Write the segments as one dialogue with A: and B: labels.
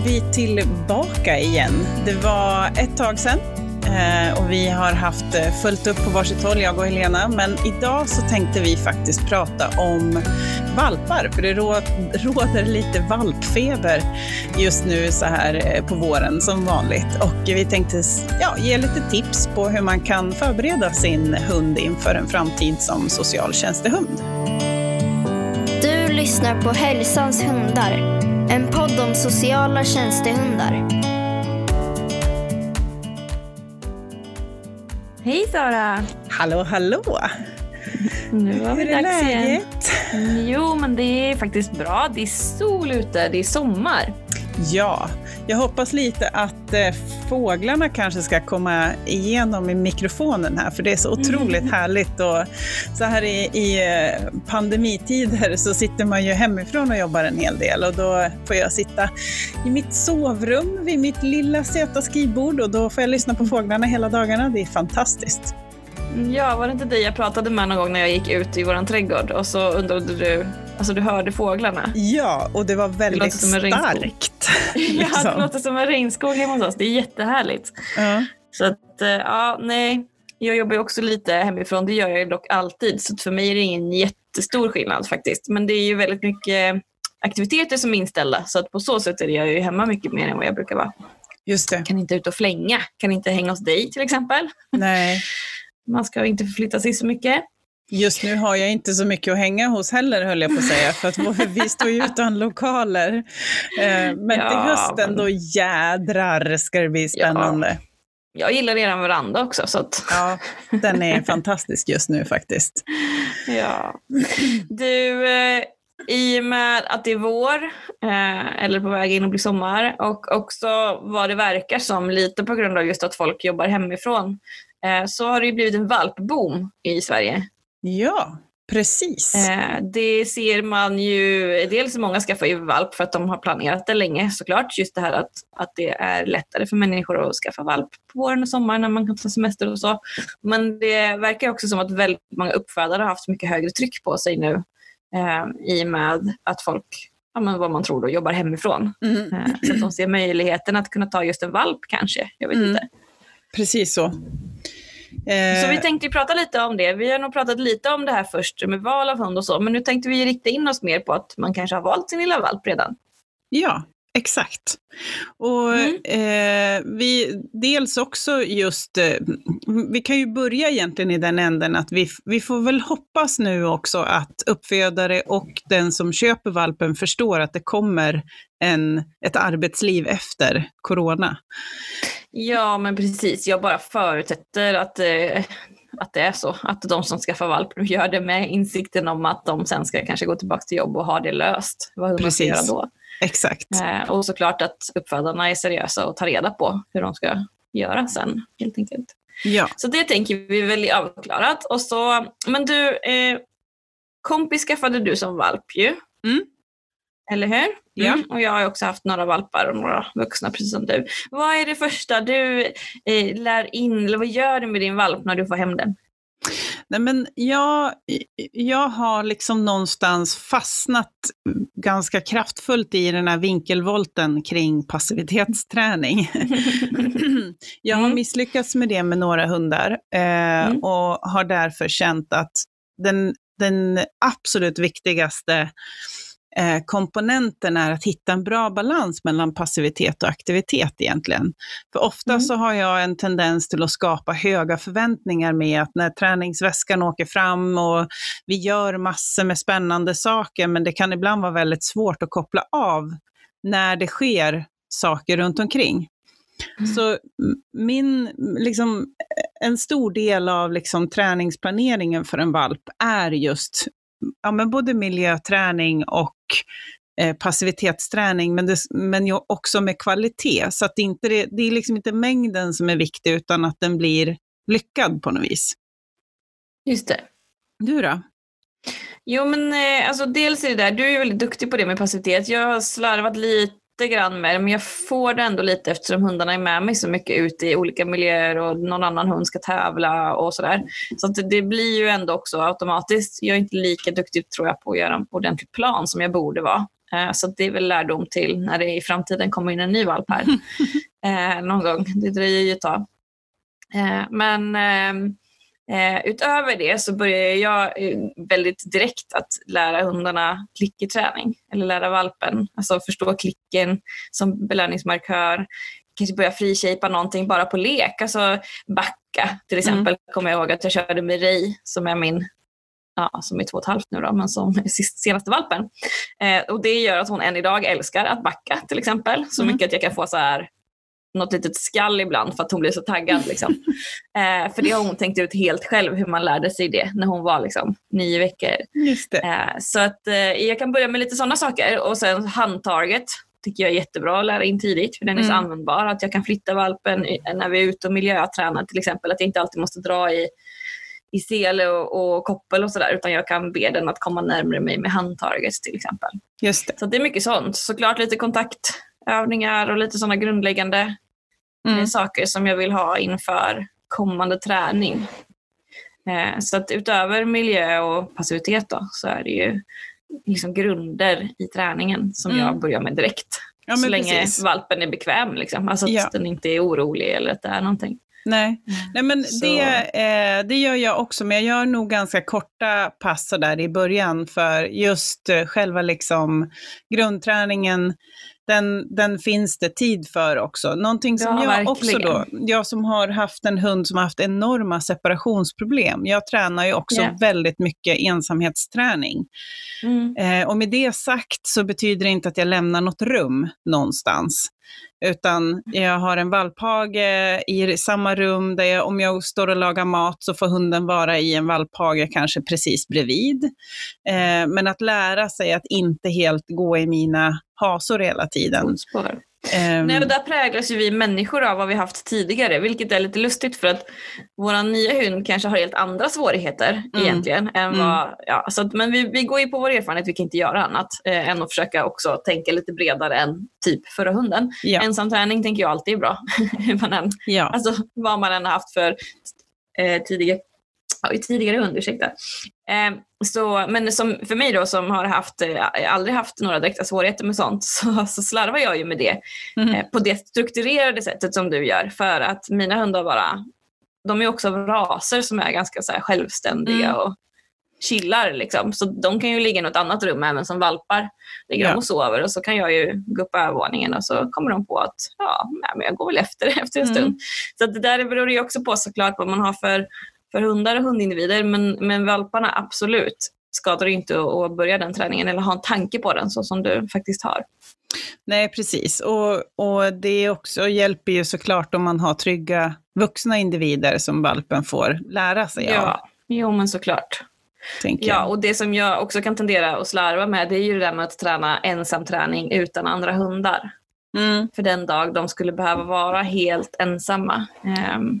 A: var vi tillbaka igen. Det var ett tag sedan eh, och vi har haft eh, fullt upp på varsitt håll, jag och Helena. Men idag så tänkte vi faktiskt prata om valpar, för det råder lite valpfeber just nu så här eh, på våren som vanligt. Och vi tänkte ja, ge lite tips på hur man kan förbereda sin hund inför en framtid som socialtjänstehund.
B: Du lyssnar på Hälsans hundar en podd om sociala tjänstehundar.
C: Hej Sara!
A: Hallå, hallå!
C: Nu var
A: Hur är läget?
C: Jo, men det är faktiskt bra. Det är sol ute, det är sommar.
A: Ja, jag hoppas lite att eh, fåglarna kanske ska komma igenom i mikrofonen här, för det är så otroligt mm. härligt. Och så här i, i eh, pandemitider så sitter man ju hemifrån och jobbar en hel del och då får jag sitta i mitt sovrum vid mitt lilla söta skrivbord och då får jag lyssna på fåglarna hela dagarna. Det är fantastiskt.
C: Ja, var det inte dig jag pratade med någon gång när jag gick ut i vår trädgård och så undrade du, alltså du hörde fåglarna?
A: Ja, och det var väldigt det starkt.
C: Liksom. Ja, det låter som en regnskog hemma hos oss. Det är jättehärligt. Uh. Så att, eh, ja, nej. Jag jobbar också lite hemifrån, det gör jag dock alltid. Så för mig är det ingen jättestor skillnad faktiskt. Men det är ju väldigt mycket aktiviteter som är inställda. Så att på så sätt är jag ju hemma mycket mer än vad jag brukar vara.
A: Just det.
C: Kan inte ut och flänga, kan inte hänga hos dig till exempel.
A: Nej.
C: Man ska inte förflytta sig så mycket.
A: Just nu har jag inte så mycket att hänga hos heller, höll jag på att säga, för att vi står ju utan lokaler. Eh, men ja, till hösten, men... då jädrar ska det bli spännande. Ja.
C: Jag gillar er veranda också. Så att...
A: Ja, den är fantastisk just nu faktiskt.
C: Ja. Du, eh, i och med att det är vår, eh, eller på väg in att bli sommar, och också vad det verkar som, lite på grund av just att folk jobbar hemifrån, så har det ju blivit en valpboom i Sverige.
A: Ja, precis.
C: Eh, det ser man ju, dels många skaffar ju valp för att de har planerat det länge såklart. Just det här att, att det är lättare för människor att skaffa valp på våren och sommaren när man kan ta semester och så. Men det verkar också som att väldigt många uppfödare har haft mycket högre tryck på sig nu eh, i och med att folk ja, men vad man tror då, jobbar hemifrån. Mm. Eh, så att de ser möjligheten att kunna ta just en valp kanske. Jag vet mm. inte.
A: Precis så.
C: Så vi eh, tänkte prata lite om det. Vi har nog pratat lite om det här först med val av hund och så, men nu tänkte vi rikta in oss mer på att man kanske har valt sin lilla valp redan.
A: Ja, exakt. Och mm. eh, vi, dels också just, eh, vi kan ju börja egentligen i den änden att vi, vi får väl hoppas nu också att uppfödare och den som köper valpen förstår att det kommer en, ett arbetsliv efter corona.
C: Ja, men precis. Jag bara förutsätter att, eh, att det är så. Att de som skaffar valp nu gör det med insikten om att de sen ska kanske gå tillbaka till jobb och ha det löst. Vad precis. man ska göra då.
A: Exakt.
C: Eh, och såklart att uppfödarna är seriösa och tar reda på hur de ska göra sen, helt enkelt.
A: Ja.
C: Så det tänker vi väl är avklarat. Och så, men du, eh, kompis skaffade du som valp ju.
A: Mm.
C: Eller hur? Ja. Mm. Och jag har också haft några valpar och några vuxna precis som du. Vad är det första du eh, lär in, eller vad gör du med din valp när du får hem den?
A: Nej, men jag, jag har liksom någonstans fastnat ganska kraftfullt i den här vinkelvolten kring passivitetsträning. jag har mm. misslyckats med det med några hundar eh, mm. och har därför känt att den, den absolut viktigaste komponenten är att hitta en bra balans mellan passivitet och aktivitet egentligen. För ofta mm. så har jag en tendens till att skapa höga förväntningar med att när träningsväskan åker fram och vi gör massor med spännande saker, men det kan ibland vara väldigt svårt att koppla av när det sker saker runt omkring. Mm. Så min, liksom, en stor del av liksom, träningsplaneringen för en valp är just ja, men både miljöträning och eh, passivitetsträning, men, det, men också med kvalitet. Så att det, inte, det, det är liksom inte mängden som är viktig, utan att den blir lyckad på något vis.
C: Just det.
A: Du då?
C: Jo, men eh, alltså, dels är det där, du är väldigt duktig på det med passivitet. Jag har slarvat lite grann med det, men jag får det ändå lite eftersom hundarna är med mig så mycket ute i olika miljöer och någon annan hund ska tävla och sådär. Så det blir ju ändå också automatiskt. Jag är inte lika duktig tror jag på att göra en ordentlig plan som jag borde vara. Eh, så det är väl lärdom till när det i framtiden kommer in en ny valp här. eh, någon gång. Det dröjer ju ett tag. Eh, men ehm, eh, utöver det så börjar jag eh, väldigt direkt att lära hundarna klickerträning. Eller lära valpen, alltså förstå klicken som belöningsmarkör. Kanske börja frishapa någonting bara på lek. Alltså backa till exempel. Mm. kommer jag ihåg att jag körde med Ray som är min ja, som är två och ett halvt nu då, men som är senaste valpen. Eh, och det gör att hon än idag älskar att backa till exempel. Så mm. mycket att jag kan få så här något litet skall ibland för att hon blir så taggad. Liksom. eh, för det har hon tänkt ut helt själv hur man lärde sig det när hon var liksom, nio veckor. Eh, så att eh, jag kan börja med lite sådana saker och sen handtarget tycker jag är jättebra att lära in tidigt för den är så mm. användbar. Att jag kan flytta valpen när vi är ute och miljötränar till exempel. Att jag inte alltid måste dra i i sele och, och koppel och sådär utan jag kan be den att komma närmare mig med handtaget till exempel.
A: Just det.
C: Så det är mycket sånt. Såklart lite kontaktövningar och lite sådana grundläggande mm. saker som jag vill ha inför kommande träning. Eh, så att utöver miljö och passivitet då, så är det ju liksom grunder i träningen som mm. jag börjar med direkt. Ja, så länge precis. valpen är bekväm, liksom. alltså att ja. den inte är orolig eller att det är någonting.
A: Nej, mm. Nej men det, eh, det gör jag också, men jag gör nog ganska korta pass där i början för just eh, själva liksom grundträningen den, den finns det tid för också. Någonting som ja, jag verkligen. också då, jag som har haft en hund som har haft enorma separationsproblem, jag tränar ju också yeah. väldigt mycket ensamhetsträning. Mm. Eh, och med det sagt så betyder det inte att jag lämnar något rum någonstans. Utan jag har en valphage i samma rum där jag, om jag står och lagar mat så får hunden vara i en valphage kanske precis bredvid. Eh, men att lära sig att inte helt gå i mina hasor hela tiden.
C: Um, Nej, och där präglas ju vi människor av vad vi haft tidigare, vilket är lite lustigt för att vår nya hund kanske har helt andra svårigheter mm. egentligen. Än mm. vad, ja, så att, men vi, vi går ju på vår erfarenhet, vi kan inte göra annat eh, än att försöka också tänka lite bredare än typ förra hunden. Ja. Ensamträning tänker jag alltid är bra. man än, ja. Alltså vad man än har haft för eh, tidigare tidigare hund, ursäkta. Eh, så, men som, för mig då som har haft, eh, aldrig haft några direkta svårigheter med sånt så, så slarvar jag ju med det mm. eh, på det strukturerade sättet som du gör. För att mina hundar bara, de är också av raser som är ganska så här, självständiga mm. och chillar. Liksom. Så de kan ju ligga i något annat rum även som valpar. Ligger ja. de och sover och så kan jag ju gå upp på övervåningen och så kommer de på att ja, men jag går väl efter efter en mm. stund. Så det där beror ju också på såklart vad man har för för hundar och hundindivider. Men, men valparna absolut skadar inte att börja den träningen eller ha en tanke på den så som du faktiskt har.
A: Nej, precis. Och, och det också hjälper ju såklart om man har trygga vuxna individer som valpen får lära sig
C: ja. av. Jo, men såklart. Ja, och det som jag också kan tendera att slarva med det är ju det där med att träna ensamträning utan andra hundar. Mm. För den dag de skulle behöva vara helt ensamma. Um,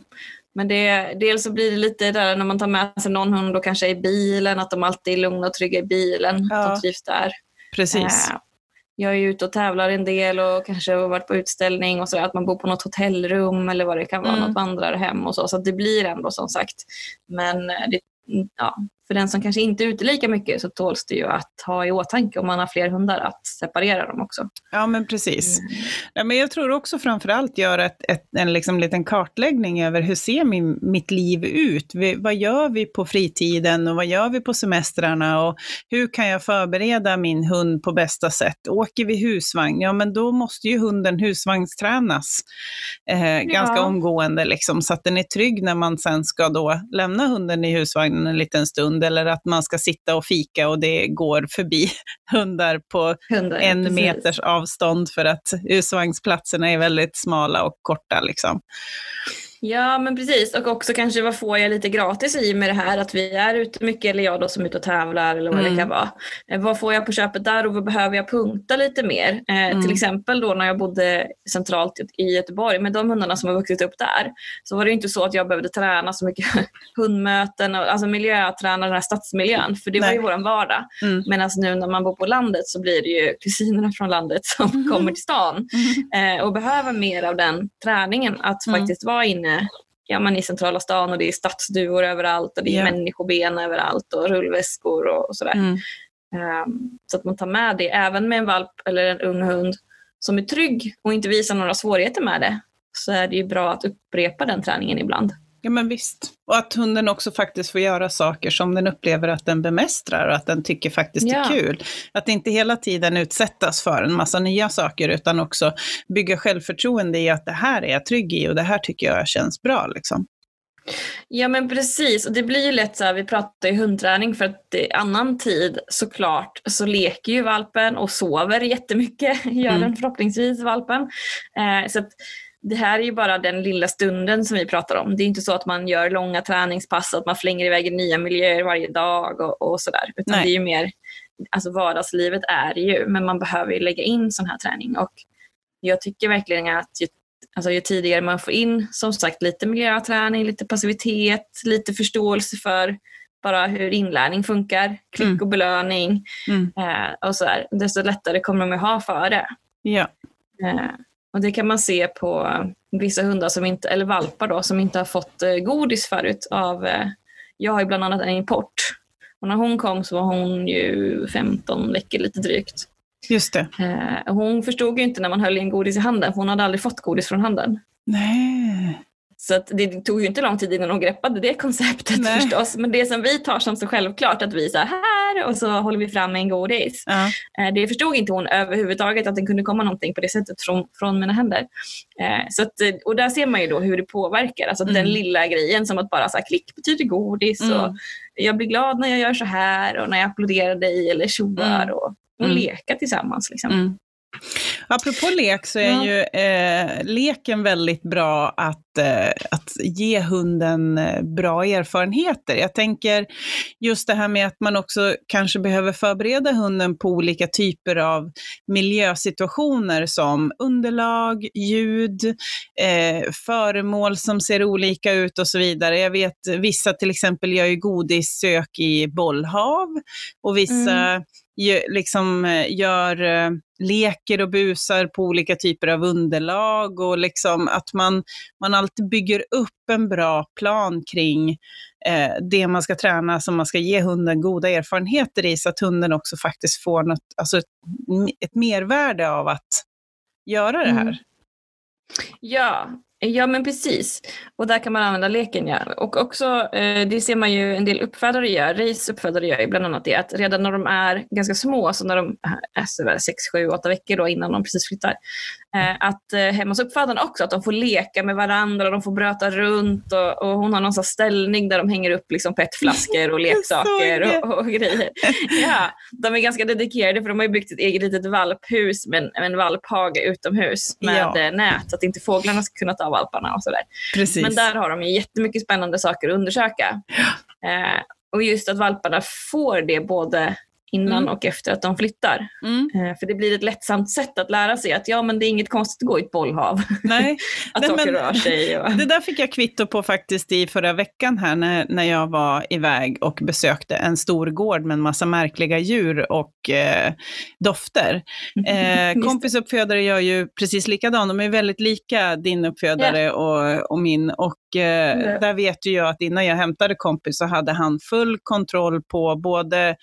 C: men det, dels så blir det lite där när man tar med sig någon hund och kanske i bilen, att de alltid är lugna och trygga i bilen. Ja. Att de trivs där.
A: Precis. Eh,
C: jag är ute och tävlar en del och kanske har varit på utställning och så att man bor på något hotellrum eller vad det kan vara, mm. något vandrarhem och så. Så det blir ändå som sagt. Men eh, det, ja, för den som kanske inte är ute lika mycket så tåls det ju att ha i åtanke om man har fler hundar att separera dem också.
A: Ja men precis. Mm. Ja, men jag tror också framförallt göra ett, ett, en liksom liten kartläggning över hur ser min, mitt liv ut? Vi, vad gör vi på fritiden och vad gör vi på semestrarna och hur kan jag förbereda min hund på bästa sätt? Åker vi husvagn? Ja men då måste ju hunden husvagnstränas eh, ja. ganska omgående liksom, så att den är trygg när man sen ska då lämna hunden i husvagnen en liten stund hund eller att man ska sitta och fika och det går förbi hundar på hundar, en precis. meters avstånd för att husvagnsplatserna är väldigt smala och korta. Liksom.
C: Ja men precis och också kanske vad får jag lite gratis i med det här att vi är ute mycket eller jag då som är ute och tävlar eller vad mm. det kan vara. Eh, vad får jag på köpet där och vad behöver jag punkta lite mer? Eh, mm. Till exempel då när jag bodde centralt i Göteborg med de hundarna som har vuxit upp där så var det inte så att jag behövde träna så mycket hundmöten och alltså miljöträna den här stadsmiljön för det Nej. var ju våran vardag. Mm. Medan nu när man bor på landet så blir det ju kusinerna från landet som mm. kommer till stan mm. eh, och behöver mer av den träningen att mm. faktiskt vara inne ja, men i centrala stan och det är stadsduvor överallt och det är yeah. människoben överallt och rullväskor och, och sådär. Mm. Um, så att man tar med det även med en valp eller en ung hund som är trygg och inte visar några svårigheter med det så är det ju bra att upprepa den träningen ibland.
A: Ja men visst. Och att hunden också faktiskt får göra saker som den upplever att den bemästrar och att den tycker faktiskt ja. är kul. Att inte hela tiden utsättas för en massa nya saker utan också bygga självförtroende i att det här är jag trygg i och det här tycker jag känns bra. Liksom.
C: Ja men precis, och det blir ju lätt så här, vi pratar ju hundträning för att i annan tid såklart så leker ju valpen och sover jättemycket, gör mm. den förhoppningsvis valpen. Eh, så att, det här är ju bara den lilla stunden som vi pratar om. Det är inte så att man gör långa träningspass, att man flänger iväg i nya miljöer varje dag och, och sådär. Utan Nej. det är ju mer, alltså vardagslivet är det ju, men man behöver ju lägga in sån här träning. Och jag tycker verkligen att ju, alltså ju tidigare man får in som sagt lite miljöträning, lite passivitet, lite förståelse för bara hur inlärning funkar, klick mm. och belöning mm. eh, och sådär, desto lättare kommer de att ha för det.
A: Ja.
C: Eh, och det kan man se på vissa hundar, som inte, eller valpar då, som inte har fått eh, godis förut. Av, eh, jag har ju bland annat en import. Och när hon kom så var hon ju 15 veckor lite drygt.
A: Just det.
C: Eh, hon förstod ju inte när man höll i en godis i handen, för hon hade aldrig fått godis från handen.
A: Nej.
C: Så det tog ju inte lång tid innan hon greppade det konceptet Nej. förstås. Men det som vi tar som så självklart att vi är här och så håller vi fram en godis. Ja. Eh, det förstod inte hon överhuvudtaget att det kunde komma någonting på det sättet från, från mina händer. Eh, så att, eh, och där ser man ju då hur det påverkar. Alltså mm. den lilla grejen som att bara så här, klick betyder godis. Mm. Och jag blir glad när jag gör så här och när jag applåderar dig eller tjoar. Mm. Och, och mm. leka tillsammans. Liksom.
A: Apropå lek så är ja. ju eh, leken väldigt bra att, eh, att ge hunden eh, bra erfarenheter. Jag tänker just det här med att man också kanske behöver förbereda hunden på olika typer av miljösituationer som underlag, ljud, eh, föremål som ser olika ut och så vidare. Jag vet vissa till exempel gör ju godissök i bollhav och vissa mm liksom eh, gör, eh, leker och busar på olika typer av underlag och liksom att man, man alltid bygger upp en bra plan kring eh, det man ska träna som man ska ge hunden goda erfarenheter i så att hunden också faktiskt får något, alltså ett, ett mervärde av att göra det här. Mm.
C: Ja, Ja men precis. Och där kan man använda leken ja. Och också, eh, det ser man ju en del uppfödare gör, race-uppfödare gör ju bland annat det, att redan när de är ganska små, så när de är 6, 7, 8 veckor då innan de precis flyttar, att eh, hemma hos uppfödarna också, att de får leka med varandra, och de får bröta runt och, och hon har någon sån ställning där de hänger upp liksom petflaskor och leksaker och, och, grejer. Ja, de är ganska dedikerade för de har ju byggt ett eget litet valphus med en, en valphage utomhus med ja. nät så att inte fåglarna ska kunna ta valparna och sådär. Men där har de ju jättemycket spännande saker att undersöka. Eh, och just att valparna får det både innan mm. och efter att de flyttar. Mm. Eh, för det blir ett lättsamt sätt att lära sig att ja, men det är inget konstigt att gå i ett bollhav.
A: Nej.
C: att Nej, saker rör sig. Och...
A: Det där fick jag kvitto på faktiskt i förra veckan här när, när jag var iväg och besökte en stor gård med en massa märkliga djur och eh, dofter. Eh, kompisuppfödare gör ju precis likadant, de är väldigt lika din uppfödare yeah. och, och min. Och eh, mm. där vet ju jag att innan jag hämtade kompis så hade han full kontroll på både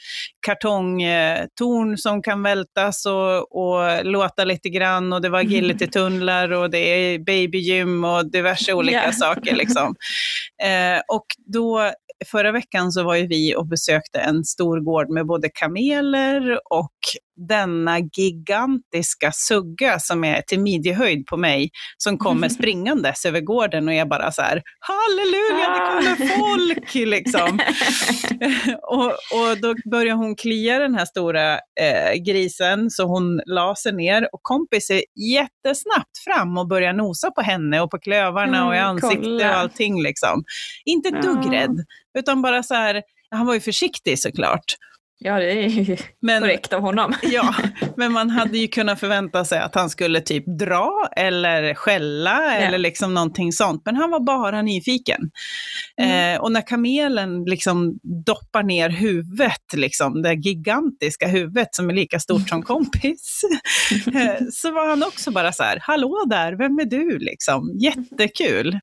A: kartongtorn som kan vältas och, och låta lite grann och det var agility-tunnlar och det är babygym och diverse olika yeah. saker. Liksom. Eh, och då förra veckan så var ju vi och besökte en stor gård med både kameler och denna gigantiska sugga som är till midjehöjd på mig, som kommer springandes över gården och jag bara så här, halleluja, det kommer ah. folk! liksom. och, och då börjar hon klia den här stora eh, grisen, så hon la sig ner och kompis är jättesnabbt fram och börjar nosa på henne och på klövarna mm, och i mm, ansiktet och allting. Liksom. Inte ett dugg rädd, utan bara så här, han var ju försiktig såklart.
C: Ja, det är ju men, korrekt av honom.
A: ja, men man hade ju kunnat förvänta sig att han skulle typ dra eller skälla ja. eller liksom någonting sånt. Men han var bara nyfiken. Mm. Eh, och när kamelen liksom doppar ner huvudet, liksom, det gigantiska huvudet som är lika stort som kompis, eh, så var han också bara så här, hallå där, vem är du? Liksom. Jättekul.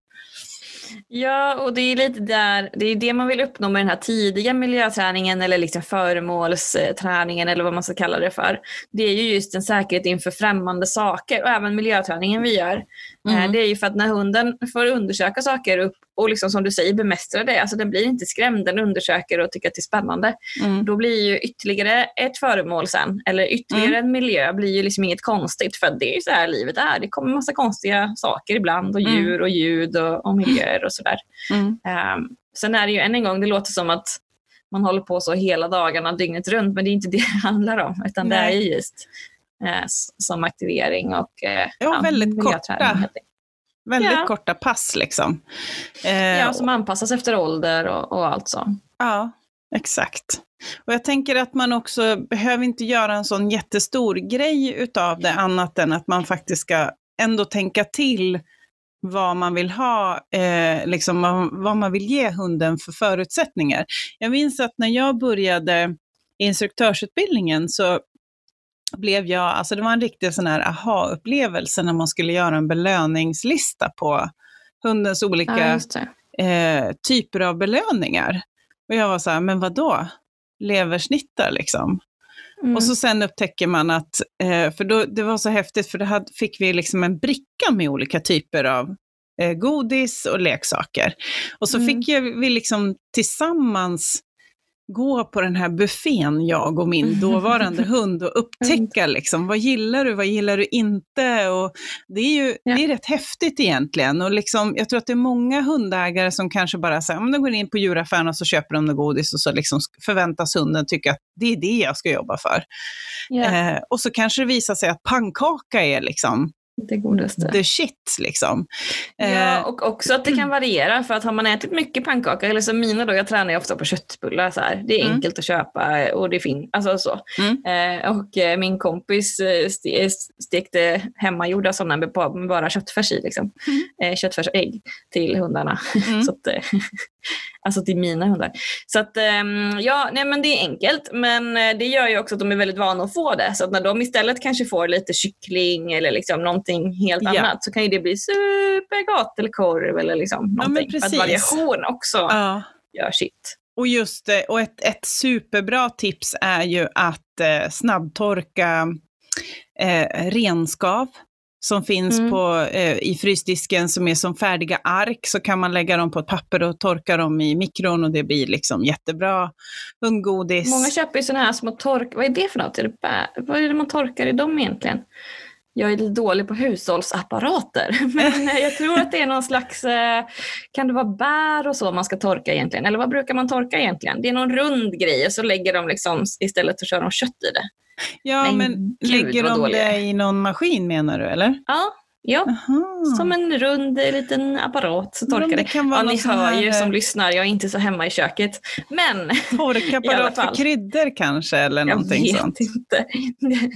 C: Ja, och det är lite där, det är det man vill uppnå med den här tidiga miljöträningen eller liksom föremålsträningen eller vad man ska kalla det för. Det är ju just en säkerhet inför främmande saker och även miljöträningen vi gör. Mm. Det är ju för att när hunden får undersöka saker upp och liksom som du säger bemästra det, alltså den blir inte skrämd, den undersöker och tycker att det är spännande. Mm. Då blir ju ytterligare ett föremål sen, eller ytterligare mm. en miljö, blir ju liksom inget konstigt för det är ju så här livet är. Det kommer massa konstiga saker ibland och mm. djur och ljud och, och miljöer och sådär. Um, sen är det ju än en gång, det låter som att man håller på så hela dagarna, dygnet runt, men det är inte det det handlar om, utan Nej. det är just eh, som aktivering och eh,
A: ja, väldigt korta, väldigt ja. korta pass. Liksom.
C: Eh, ja, som anpassas efter ålder och, och allt så.
A: Ja, exakt. Och jag tänker att man också behöver inte göra en sån jättestor grej utav det, annat än att man faktiskt ska ändå tänka till vad man vill ha, eh, liksom vad man vill ge hunden för förutsättningar. Jag minns att när jag började instruktörsutbildningen så blev jag, alltså det var en riktig sån här aha-upplevelse när man skulle göra en belöningslista på hundens olika ja, eh, typer av belöningar. Och jag var så här, men vad då? Leversnittar liksom. Mm. Och så sen upptäcker man att, eh, för då, det var så häftigt, för då hade, fick vi liksom en bricka med olika typer av eh, godis och leksaker. Och så mm. fick vi liksom tillsammans gå på den här buffén, jag och min dåvarande hund, och upptäcka liksom, vad gillar du, vad gillar du inte? Och det är ju ja. det är rätt häftigt egentligen. Och liksom, jag tror att det är många hundägare som kanske bara säger, om de går in på djuraffären och så köper de något godis och så liksom förväntas hunden tycka att det är det jag ska jobba för. Ja. Eh, och så kanske det visar sig att pannkaka är liksom
C: det godaste.
A: The shit liksom.
C: Ja, eh, och också att det kan variera. För att har man ätit mycket pannkaka, eller som mina då, jag tränar ju ofta på köttbullar. Så här. Det är mm. enkelt att köpa och det finns, alltså så. Mm. Eh, och eh, min kompis eh, stekte hemmagjorda sådana med bara köttfärs i. Liksom. Mm. Eh, köttfärs och ägg till hundarna. Mm. så att, eh, Alltså till mina hundar. Så att ehm, ja, nej men det är enkelt. Men eh, det gör ju också att de är väldigt vana att få det. Så att när de istället kanske får lite kyckling eller liksom någonting helt ja. annat så kan ju det bli supergott eller korv eller liksom någonting. Ja, att variation också ja. gör sitt.
A: Och just och ett, ett superbra tips är ju att eh, snabbtorka eh, renskav som finns mm. på, eh, i frysdisken som är som färdiga ark, så kan man lägga dem på ett papper och torka dem i mikron och det blir liksom jättebra hundgodis.
C: Många köper ju sådana här små tork... Vad är det för något? Är det. Vad är det man torkar i dem egentligen? Jag är lite dålig på hushållsapparater, men jag tror att det är någon slags, eh, kan det vara bär och så man ska torka egentligen? Eller vad brukar man torka egentligen? Det är någon rund grej och så lägger de liksom, istället för att köra de kött i det.
A: Ja, men, men Gud, lägger de dåliga. det i någon maskin menar du, eller?
C: Ja, Ja, Aha. som en rund liten apparat så torkar det. det. ja, ni hör ju som lyssnar, jag är inte så hemma i köket. Men
A: Torkapparat för kryddor kanske eller någonting sånt?
C: Jag vet inte.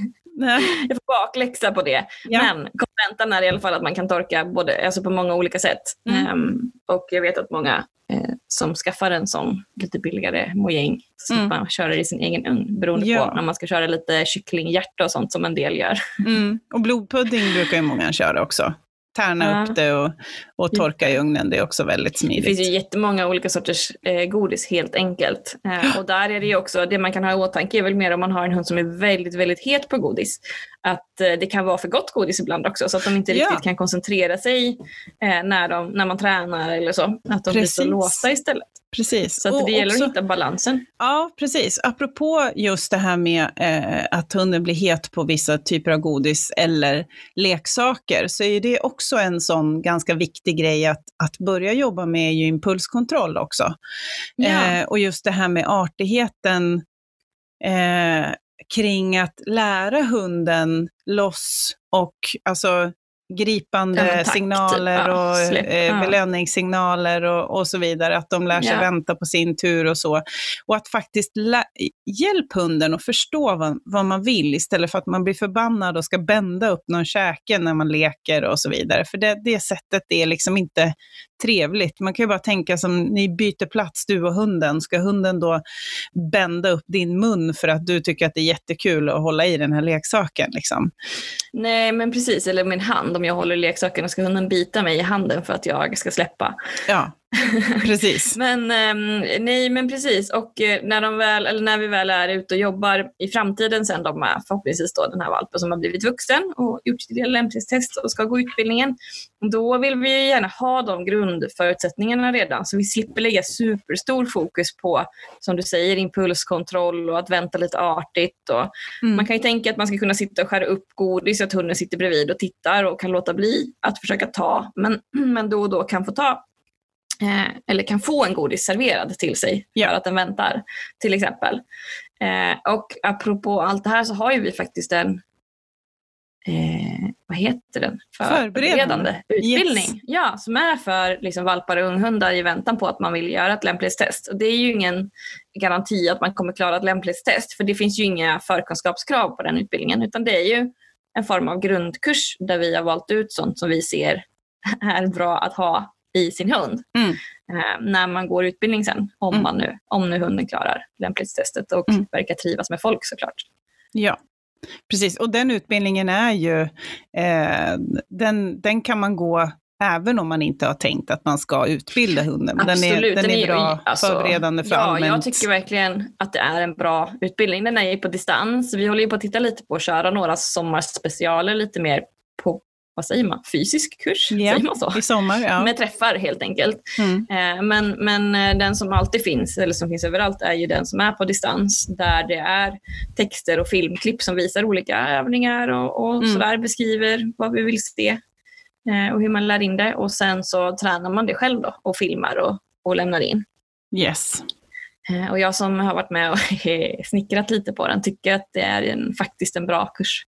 C: Jag får bakläxa på det. Ja. Men kontentan är i alla fall att man kan torka både, alltså på många olika sätt. Mm. Um, och jag vet att många eh, som skaffar en sån lite billigare mojäng så mm. man köra i sin egen ugn beroende ja. på när man ska köra lite kycklinghjärta och sånt som en del gör.
A: Mm. Och blodpudding brukar ju många köra också tärna ja. upp det och, och torka i ugnen. Det är också väldigt smidigt.
C: Det finns ju jättemånga olika sorters eh, godis helt enkelt. Eh, och där är det ju också, det man kan ha i åtanke är väl mer om man har en hund som är väldigt, väldigt het på godis. Att eh, det kan vara för gott godis ibland också så att de inte ja. riktigt kan koncentrera sig eh, när, de, när man tränar eller så. Att de Precis. blir så låsta istället.
A: Precis.
C: Så det gäller också, att hitta balansen.
A: Ja, precis. Apropå just det här med eh, att hunden blir het på vissa typer av godis eller leksaker, så är det också en sån ganska viktig grej att, att börja jobba med ju impulskontroll också. Ja. Eh, och just det här med artigheten eh, kring att lära hunden loss och alltså gripande Kontakt, signaler och eh, belöningssignaler och, och, så vidare, att de lär sig ja. vänta på sin tur och så. Och att faktiskt hjälp hunden att förstå vad, vad, man vill istället för att man blir förbannad och ska bända upp någon käke när man leker och så vidare. För det, det sättet är liksom inte trevligt. Man kan ju bara tänka som ni byter plats, du och hunden. Ska hunden då bända upp din mun för att du tycker att det är jättekul att hålla i den här leksaken? Liksom?
C: Nej, men precis. Eller min hand. Om jag håller i leksaken ska hunden bita mig i handen för att jag ska släppa.
A: Ja, precis.
C: men um, nej, men precis. Och uh, när, de väl, eller när vi väl är ute och jobbar i framtiden sen då med förhoppningsvis då den här valpen som har blivit vuxen och gjort sitt lämplighetstest och ska gå utbildningen. Då vill vi gärna ha de grundförutsättningarna redan så vi slipper lägga superstor fokus på, som du säger, impulskontroll och att vänta lite artigt. Och mm. Man kan ju tänka att man ska kunna sitta och skära upp godis, att hunden sitter bredvid och tittar och kan låta bli att försöka ta, men, men då och då kan få ta Eh, eller kan få en godis serverad till sig för att den väntar till exempel. Eh, och apropå allt det här så har ju vi faktiskt en eh, vad heter den?
A: Förberedande
C: utbildning. Yes. Ja, som är för liksom, valpar och unghundar i väntan på att man vill göra ett lämplighetstest. Och det är ju ingen garanti att man kommer klara ett lämplighetstest för det finns ju inga förkunskapskrav på den utbildningen utan det är ju en form av grundkurs där vi har valt ut sånt som vi ser är bra att ha i sin hund mm. eh, när man går utbildning sen. Om, mm. man nu, om nu hunden klarar lämplighetstestet och mm. verkar trivas med folk såklart.
A: Ja, precis. Och den utbildningen är ju, eh, den, den kan man gå även om man inte har tänkt att man ska utbilda hunden. Absolut, den är, den är bra alltså, förberedande för
C: ja,
A: allmänt.
C: Jag tycker verkligen att det är en bra utbildning. Den är ju på distans. Vi håller ju på att titta lite på att köra några sommarspecialer lite mer på vad säger man, fysisk kurs,
A: yeah,
C: säger man så?
A: I sommar, ja.
C: Med träffar helt enkelt. Mm. Eh, men, men eh, den som alltid finns, eller som finns överallt, är ju den som är på distans, där det är texter och filmklipp som visar olika övningar och, och mm. sådär, beskriver vad vi vill se eh, och hur man lär in det. Och sen så tränar man det själv då och filmar och, och lämnar in.
A: Yes.
C: Och jag som har varit med och snickrat lite på den tycker att det är en, faktiskt en bra kurs.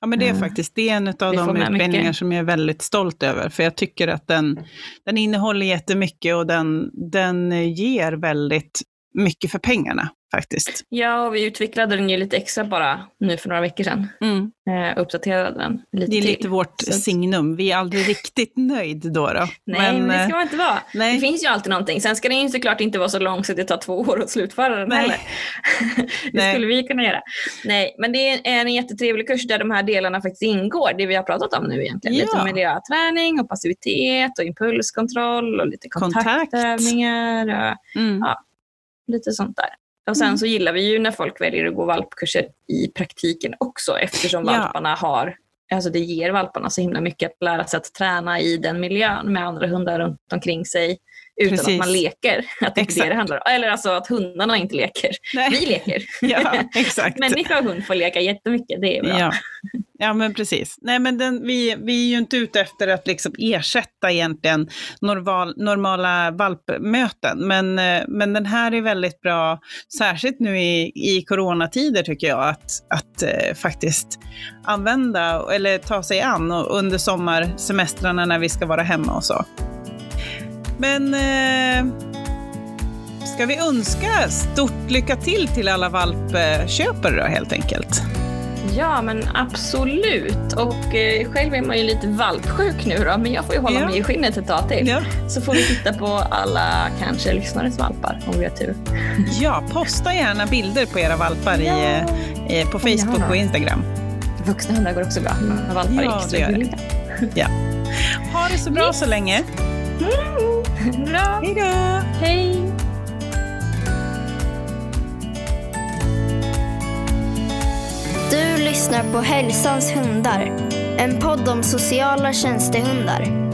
A: Ja, men det är mm. faktiskt det är en av de utbildningar mycket. som jag är väldigt stolt över. För jag tycker att den, den innehåller jättemycket och den, den ger väldigt mycket för pengarna faktiskt.
C: Ja, och vi utvecklade den ju lite extra bara nu för några veckor sedan. Mm. Eh, uppdaterade den lite
A: Det är
C: till.
A: lite vårt Så. signum. Vi är aldrig riktigt nöjd då. då.
C: Nej, men, men, det ska man inte vara. Nej. Det finns ju alltid någonting. Sen ska den ju såklart inte vara så lång så att det tar två år att slutföra den nej. heller. det nej. skulle vi kunna göra. Nej, men det är en jättetrevlig kurs där de här delarna faktiskt ingår. Det vi har pratat om nu egentligen. Ja. Lite miljöträning och passivitet och impulskontroll och lite kontaktövningar. Kontakt. Och, mm. ja, lite sånt där. Och sen mm. så gillar vi ju när folk väljer att gå valpkurser i praktiken också eftersom ja. valparna har Alltså det ger valparna så himla mycket att lära sig att träna i den miljön med andra hundar runt omkring sig utan Precis. att man leker. Att det är det det handlar om. Eller alltså att hundarna inte leker. Nej. Vi leker.
A: Ja, exakt.
C: Människa och hund får leka jättemycket, det är bra.
A: Ja, ja men precis. Nej, men den, vi, vi är ju inte ute efter att liksom ersätta egentligen normal, normala valpmöten, men, eh, men den här är väldigt bra, särskilt nu i, i coronatider tycker jag, att, att eh, faktiskt använda eller ta sig an och under sommarsemestrarna när vi ska vara hemma och så. Men eh, ska vi önska stort lycka till till alla valpköpare då helt enkelt?
C: Ja, men absolut. Och eh, själv är man ju lite valpsjuk nu då, men jag får ju hålla ja. mig i skinnet ett tag till. Ja. Så får vi titta på alla kanske lyssnares valpar om vi har tur.
A: Ja, posta gärna bilder på era valpar ja. i, eh, på Facebook och Instagram.
C: Vuxna hundar går också bra, men valpar ja, är extra gulliga.
A: Ja. Ha det så bra yes. så länge.
C: Mm. Bra.
A: Hej då.
C: Hej.
B: Du lyssnar på Hälsans hundar. En podd om sociala tjänstehundar.